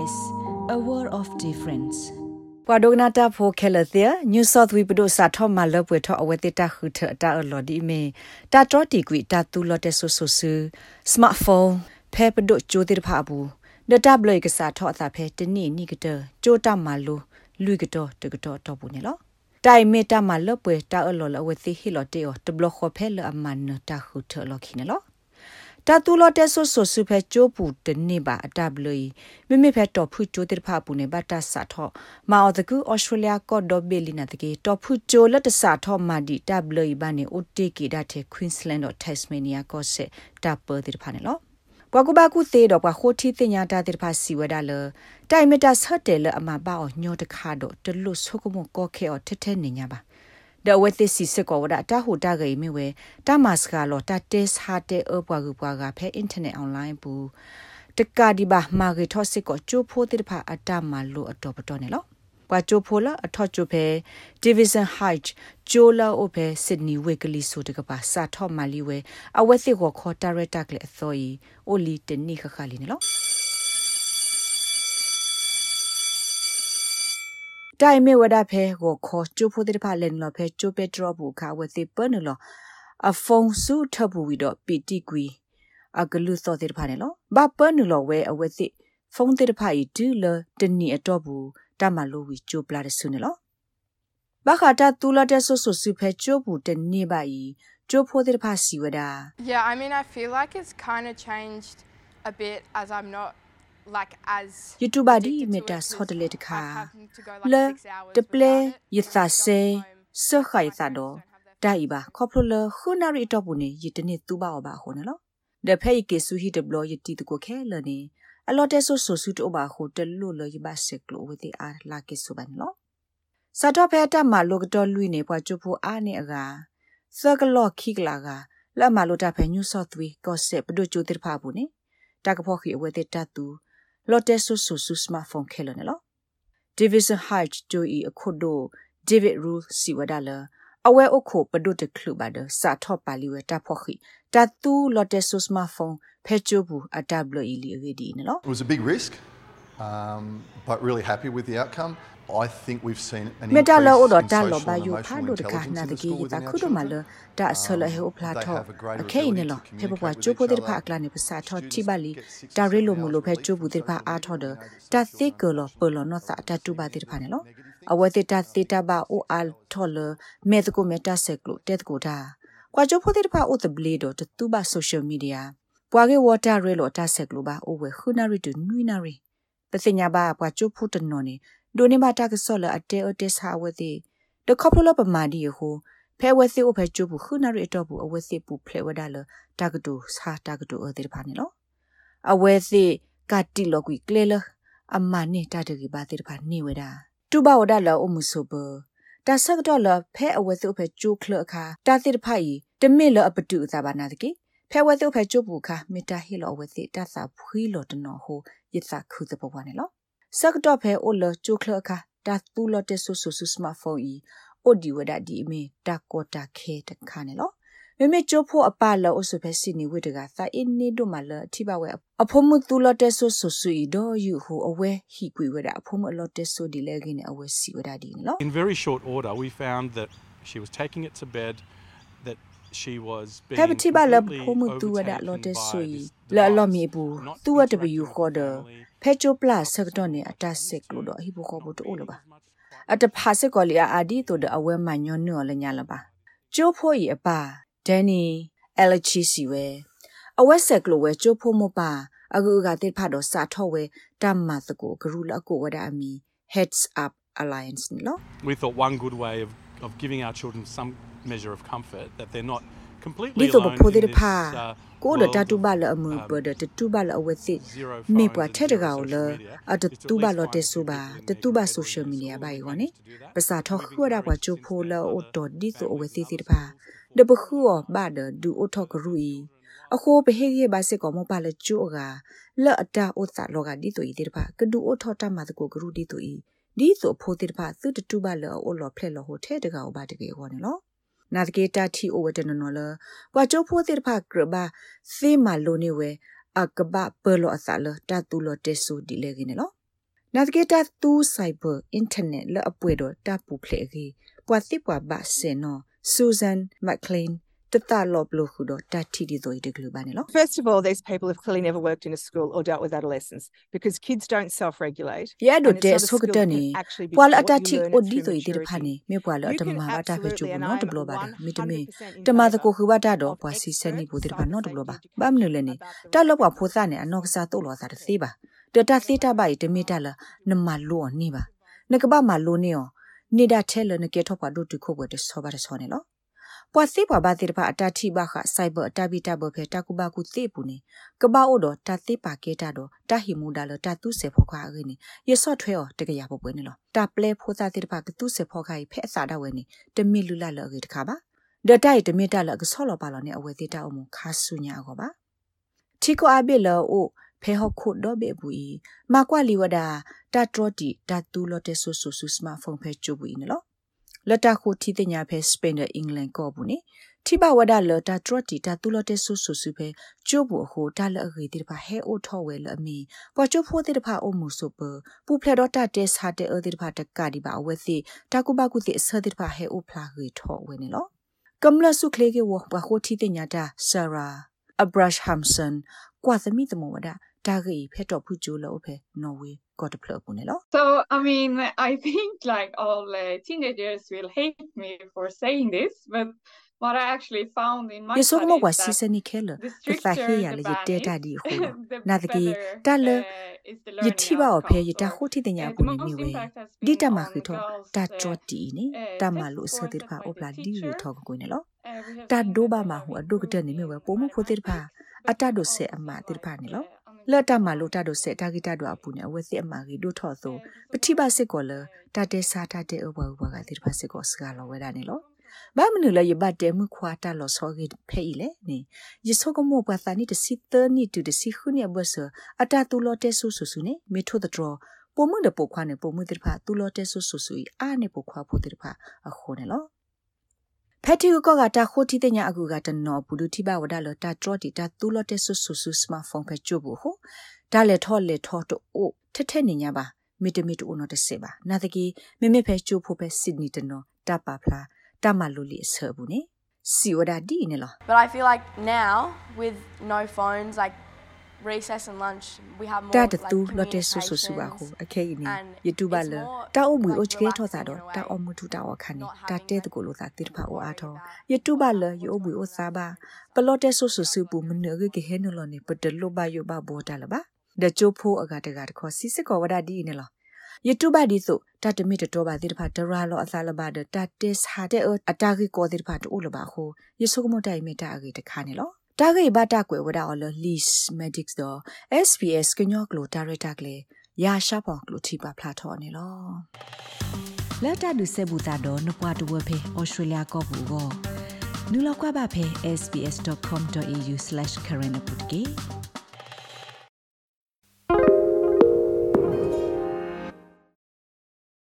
SBS a world of difference ပဒိုနာတာဖိုခဲလတဲ့ New South Wales ပဒိုစာထောမလပွေထောအဝတိတာခုထတာအလော်ဒီမေတာတော်တီကွီတာတူလော်တဲ့ဆူဆူဆူ smartphone ဖဲပဒိုချိုတိဖာဘူးဒတာဘလကစာထောအသာဖဲတနိနိကတချိုတာမလူလူကတော့တကတော့တော့ဘူးနေလောတိုင်မေတာမလပွေတာအလော်လဝသိဟီလော်တေောတဘလခောဖဲလအမန်တာခုထလော်ခိနေလော တာတူလတဲ့ဆိုဆိုစုဖဲချိုးပူတနေပါအတဘလီမိမိဖဲတော့ဖူချိုးတဲ့ဖပူနေဘတာစာထောမာအော်တကူဩစတြေးလျကော့ဒိုဘီလီနာတကေတော့ဖူချိုးလက်တစာထောမာဒီတဘလီဘာနေအိုတေကီဒတ်တဲ့ကွင်းစလန်တော့တက်စမေနီယာကောဆက်တပ်ပတဲ့ဖာနေလောဘွာကူဘာကူသေးတော့ဘွာခိုတီတင်ညာတာတဲ့ဖာစီဝဒါလတိုင်မီတာဆတ်တယ်လအမပါအောင်ညောတခါတော့တလွတ်ဆုကမကောခဲော်ထက်ထဲနေညာပါ ဒဝသစီစကောဝဒတာဟူတာဂိမီဝဲတာမစကလောတာတက်စ်ဟာတဲ့အပွားကူပွားကဖဲအင်တာနက်အွန်လိုင်းဘူးတကာဒီဘာမာဂီထော့စစ်ကိုချိုးဖိုးတိဖာအတမလို့အတော်ပတော်နေလောပွာချိုးဖိုးလာအထော့ချိုးဖဲ division height ဂျိုလာအိုဖဲ sydney weekly ဆိုတကပါစာထော့မာလီဝဲအဝက်စစ်ကိုခေါ်တာရက်တက်လေအစော်ဤအိုလီတနိခခလီနေလော တိုင်မေဝဒဖဲကိုခေါ်ကျိုးဖို့တဲ့ဖာလန်လောဖဲကျိုးပက်ထရောဘူးခါဝသိပနလောအဖုံစုထဘူးဝီတော့ပီတီကွီအကလူသောတဲ့ဖာနေလောဘာပနလောဝဲအဝသိဖုံတဲ့ဖာဤဒူလတနီအတော့ဘူးတမလိုဝီကျိုးပလာတဲ့ဆုနေလောဘာခတာတူလာတဲ့ဆူဆူစုဖဲကျိုးဘူးတနေပါဤကျိုးဖို့တဲ့ဖာစီဝဒါ Yeah I mean I feel like it's kind of changed a bit as I'm not like as YouTube di meta sotele de kha le de ple yitha se so khai sa do dai ba khoplo le khunari to bu ne yitne tu ba ba ho ne lo de phe ke su hi de blo yiti to ko khe le ne a lot so so su to ba ho de lo le yiba se klo we the a la ke su ban lo sa to phe ta ma lo to lui ne pwa chu phu a ne aga sa ka lo khi kla ga la ma lo ta phe nyu so twi ko se pdo chu tir pha bu ne ta ka pho khi we the ta tu လော်တက်ဆူဆူဆူစမဖုန်းခဲလို့နော် Division Height ဂျိုအီအခုဒို David Rule စီဝဒါလာအဝဲအခုပဒုတခလူပါဒစာထော့ပါလီဝတာဖော်ခိတတူလော်တက်ဆူစမဖုန်းဖဲချိုဘူးအတဘလီလီရီဒီနော် It was a big risk um but really happy with the outcome I think we've seen an increase Meta lo odo ta lo ba yu pha do ka na de gi ta khu do ma lo da so lo he o pla tho a ke ne lo phe pa kwa chu po de pha akla ne pa sa tho ti ba li ta re lo mu lo phe chu bu de pha a tho de ta thi ko lo po lo no sa ta tu ba de pha ne lo a we te ta ti ta ba o al tho lo me de ko me ta se klo te ko da kwa chu po de pha o de ble do tu ba social media ပွားကေဝတာရဲလောတာဆက်ကလိုပါအိုဝဲခုနာရီတူနွိနာရီပစညာဘာပွားချိုဖုတနော်နေ ဒိုနေမတာကဆော့လအတဲအတဲဆာဝသိတခေါပလလပမာဒီဟိုဖဲဝသိအဖဲကျဘူးခုနာရီတော့ဘူးအဝသိပူဖလဲဝဒါလတာကတူစာတာကတူအသေးဖာနေလောအဝသိကတိလောကွီကလေလအမနေတာတကီပါသေးဖာနေဝဒါတူဘဝဒါလောအမှုဆိုဘတာဆက်တော့လဖဲအဝသိအဖဲကျိုးခလအခါတာသေးဖာဤတမစ်လအပတူသာဘာနာတကီဖဲဝသိအဖဲကျိုးဘူးခါမေတာဟီလောအဝသိတသဖွီလောတနော်ဟိုယစ်သခုသဘဝနေလော စကတော့ဖဲအိုလချိုခလခတာတူလတဲ့ဆူဆူဆူစမဖုန်းဤအိုဒီဝဒဒီမီတာကောတာခဲတခါနေလောမမေချိုဖို့အပလောအဆုဖဲစီနီဝိတကသာအင်းနေတို့မလအထိပါဝဲအဖုံမတူလတဲ့ဆူဆူဆူဤတော့ယူဟိုအဝဲဟီကွေဝဒအဖုံမလောတဲ့ဆူဒီလေကင်းအဝဲစီဝဒဒီနော် In very short order we found that she was taking it to bed that she was being ဟဲ့တိပါလဖုံမတူဝဒလောတဲ့ဆူဤလာလောမီဘူးသူဝတဘယူခေါ်တယ်ဖဲချိုပလဆက်တော့နေအတဆက်ကလို့တော့ဟိဘခေါ်ဖို့တိုးလို့ပါအတဖာစက်ကောလီအာဒီတိုဒအဝဲမညောနော်လညာလပါကျိုးဖို့ဤအပါဒန်နီအလချီစီဝဲအဝဲဆက်ကလို့ဝဲကျိုးဖို့မပါအခုကတိဖတ်တော့စာထော့ဝဲတမ္မာသကိုဂရုလအကိုဝဒအမီ heads up alliance နော် We thought one good way of of giving our children some measure of comfort that they're not ဒီတော့ဖိုဒီဖာကိုဒတာတူဘလအမှုပဒတတူဘလအဝသိမေပွားထဲတကောလအတတူဘလတဲ့ဆူပါတတူဘဆိုရှယ်မီဒီယာဘိုင်ကောနိပစာထောခူရပွားချိုဖိုလအိုတော်ဒီဆိုအဝသိတိတပါဒပခူဘာဒဒူအိုထောကရူီအခုပဟေကြီးဘာစကောမပါလချိုကလော့အတာဥသလောကဒီတူဤတိတပါကဒူအိုထောတမတ်ကိုဂရူဒီတူဤဒီဆိုဖိုတိတပါသူတတူဘလအိုလောဖလက်လောဟိုထဲတကောဘာတကေဟောနေလော နာတကေတာတီအိုဝတနနော်လပွာချိုဖိုတိဖာကရဘာသေမာလိုနေဝဲအကဘပလောအစလတတူလတေဆူဒီလေကင်းနော်နာတကေတာတူဆိုင်ဘာအင်တာနက်လအပွေတော့တာပူဖလေကြီးပွာတိပွာဘဆေနော်ဆူဇန်မက်ကလင်း တတလောဘလခုတော့တတိဒီတို့ဒီကလူပါနေလို့ First of all, these people have clearly never worked in a school or dealt with adolescents because kids don't self-regulate. ရဒို and it's တဲ့ not a ဆိုက skill တ that နေ can actually be ပွာလ taught. အတ You တိ learn အို it ဒီ through တို့ဒီတဖာ maturity. နေမေပွာလအ You တ can မဘာတာဖဲချူ absolutely, and နော်တ I'm ဘလပါတာမိတမေ100%တမတကို in ခဘတာတော့ပွာစီစနေဘူးတဲ့ဖာနော်တဘလပါဘာမနလဲနေတလောပွာဖိုးစားနေအနောက်ကစားတော့လောစားတဲ့သေးပါတတသေးတပါဤတမေတလာနမလောနေပါနကဘာမလောနေောနေတာထဲလနကေထောပါဒုတခုဘတဲ့ဆောပါတဲ့ဆောနေလော ပွာစီပွာဘာတိတပါအတတိဘခစိုက်ဘအတပိတဘဖေတကုဘကုသေပူနေကဘာအိုတော့တသေပါကေတာတော့တဟိမူဒါလတတုစေဖောခါရင်းနေရဆော့ထွဲော်တကရပပွဲနေလောတပလဲဖိုးသားတိတပါကတုစေဖောခါဖဲအစာတော့ဝဲနေတမီလူလာလော်ကြီးတခါပါဒတိုက်တမီတလကဆော့လောပါလောနေအဝဲတိတအုံခါဆုညာကောပါချီကိုအဘီလောအိုဖဲဟခုတော့ဘေဘူးမကွာလီဝဒာတတ်တော်တီတတူလော်တဲဆူဆူဆူစမဖုန်ဖဲချူဘူးနေ လောလတခုတီတညာဖဲစပိန်နဲ့အင်္ဂလန်ကောဘူးနေထိဘဝဒလတာထရတီတာတူလတဲ့ဆူဆူဆူပဲကျိုးဘူးဟိုတာလအဂေတိတဖာဟဲအိုထောဝဲလအမီပွာကျိုးဖိုးတိတဖာအိုမှုဆူပပူဖလက်တော့တာတက်စာတဲ့အတိတဖာတကဒီပါအဝဲစီတာကုဘကုတိအစတိတဖာဟဲအိုဖလာဂေထောဝဲနေလောကမ္လဆုခလေကေဝဘခိုတီတညာတာဆရာအဘရရှ်ဟမ်ဆန်ကွာသမီတမောဝဒတာဂေဖက်တော့ဖူဂျိုလောဖဲနော်ဝေ ကော့တဖလပုန်လော So, I mean, I think like all uh, teenagers will hate me for saying this, but what I actually found in my ယေဆုကမော studies က that စီစနီခဲလ the တသဟေ stricter ရ the လေ ban တေ is, တာဒီခို the နာတကီ better တလ uh, is the ယ learning တိပါအဖဲ outcome ယတ for ခုတိတညာ uh, ပု the န် most မီဝဲ impact has ဒီ been တမ on ခိထော girls တာ uh, ထရတီနီ uh, တမ test လို့စ scores တိ just ဖာ by အပ the လာဒီရ teacher. ထောကိုနေလော Uh, we have တာ seen ဒို that ဘာ they မ have ဟူအဒုကတ improved နေမြဝ in ပိုမှုဖိုတိဖာ mathematics, အ but တ we ဒိုဆေ also အမ see တိဖာ like နေလော uh, on the လတ်တမ side လို့တ of ဒိုဆေတာဂီတာဒိုအပူနေအဝဲစီအမကြီးဒိုထောဆိုပတိပါစစ်ကောလတတဲစာတတဲအဝဝကတိဖာစစ်ကောစကလောဝဲတာနေလောဘာမနလရဘတ်တဲမှုခွာတာလောဆောဂီဖဲဤလေနေယဆုကမောပသနိတစီတနီတူတစီခုနေဘဆအတတူလောတဲဆူဆူဆူနေမေထိုဒဒရပုံမှုတပုခွာနေပုံမှုတိဖာတူလောတဲဆူဆူဆူအာနေပုခွာဖို့တိဖာအခုနေလော ဖက်တီကောကတာခိုတီတညာအကူကတနော်ဘူးလူတိဘဝဒါလတာထရတီတာတူလောတဲဆူဆူဆူစမဖုန်ဖက်ချို့ဘူးဟိုဒါလေထောလေထောတိုအိုထထနေညာပါမီတမီတူနော်တစေပါနာတကီမမေဖက်ချို့ဖို့ဖက်စစ်နီတနော်တပါဖလားတမလူလီဆဘူးနေစီဝဒါဒီနေလား But I feel like now, with no phones, like recess and lunch, we have more တာ like တူလော်တဲဆူဆူဆူပါခု communications. အခဲနေ and ယတူပါ it's လ more, တာအုံမူ like, အချကေထောတာ relaxing တော့ in a တာ way, အုံမူထတာဝခနေ not တာ having တဲတ to ကူလို့သာတိဖာအိုအားထော worry about ယတူပါလယအိုဘူးအိုစားပါပလော့တဲဆူဆူဆူပူမနရကေဟဲနလောနေပတလောဘယဘဘောတာလပါဒချိုဖိုအကတကတခေါ်စီစကောဝဒဒီနေလားယတူပါဒီဆိုတတမီတတော်ပါတိတဖာတရာလောအသလပါဒတတက်ဟာတဲ့အတာဂီကိုတိတဖာတူလပါခိုယဆုကမတိုင်မီတာအဂီတခါနေလော တာဂိဘတာကွယ်ဝဒါအော်လလီစ်မက်ဒစ်တော့ SPS ကညောကလိုတာရတာကလေရာရှာပေါကလိုတီပါဖလာထော်နေလောလက်တာဒုစေဘူတာတော့နပွားတဝဖေဩစတြေးလျကောဘူးကောနူလောက်ကွာပါဖေ sbs.com.au/current update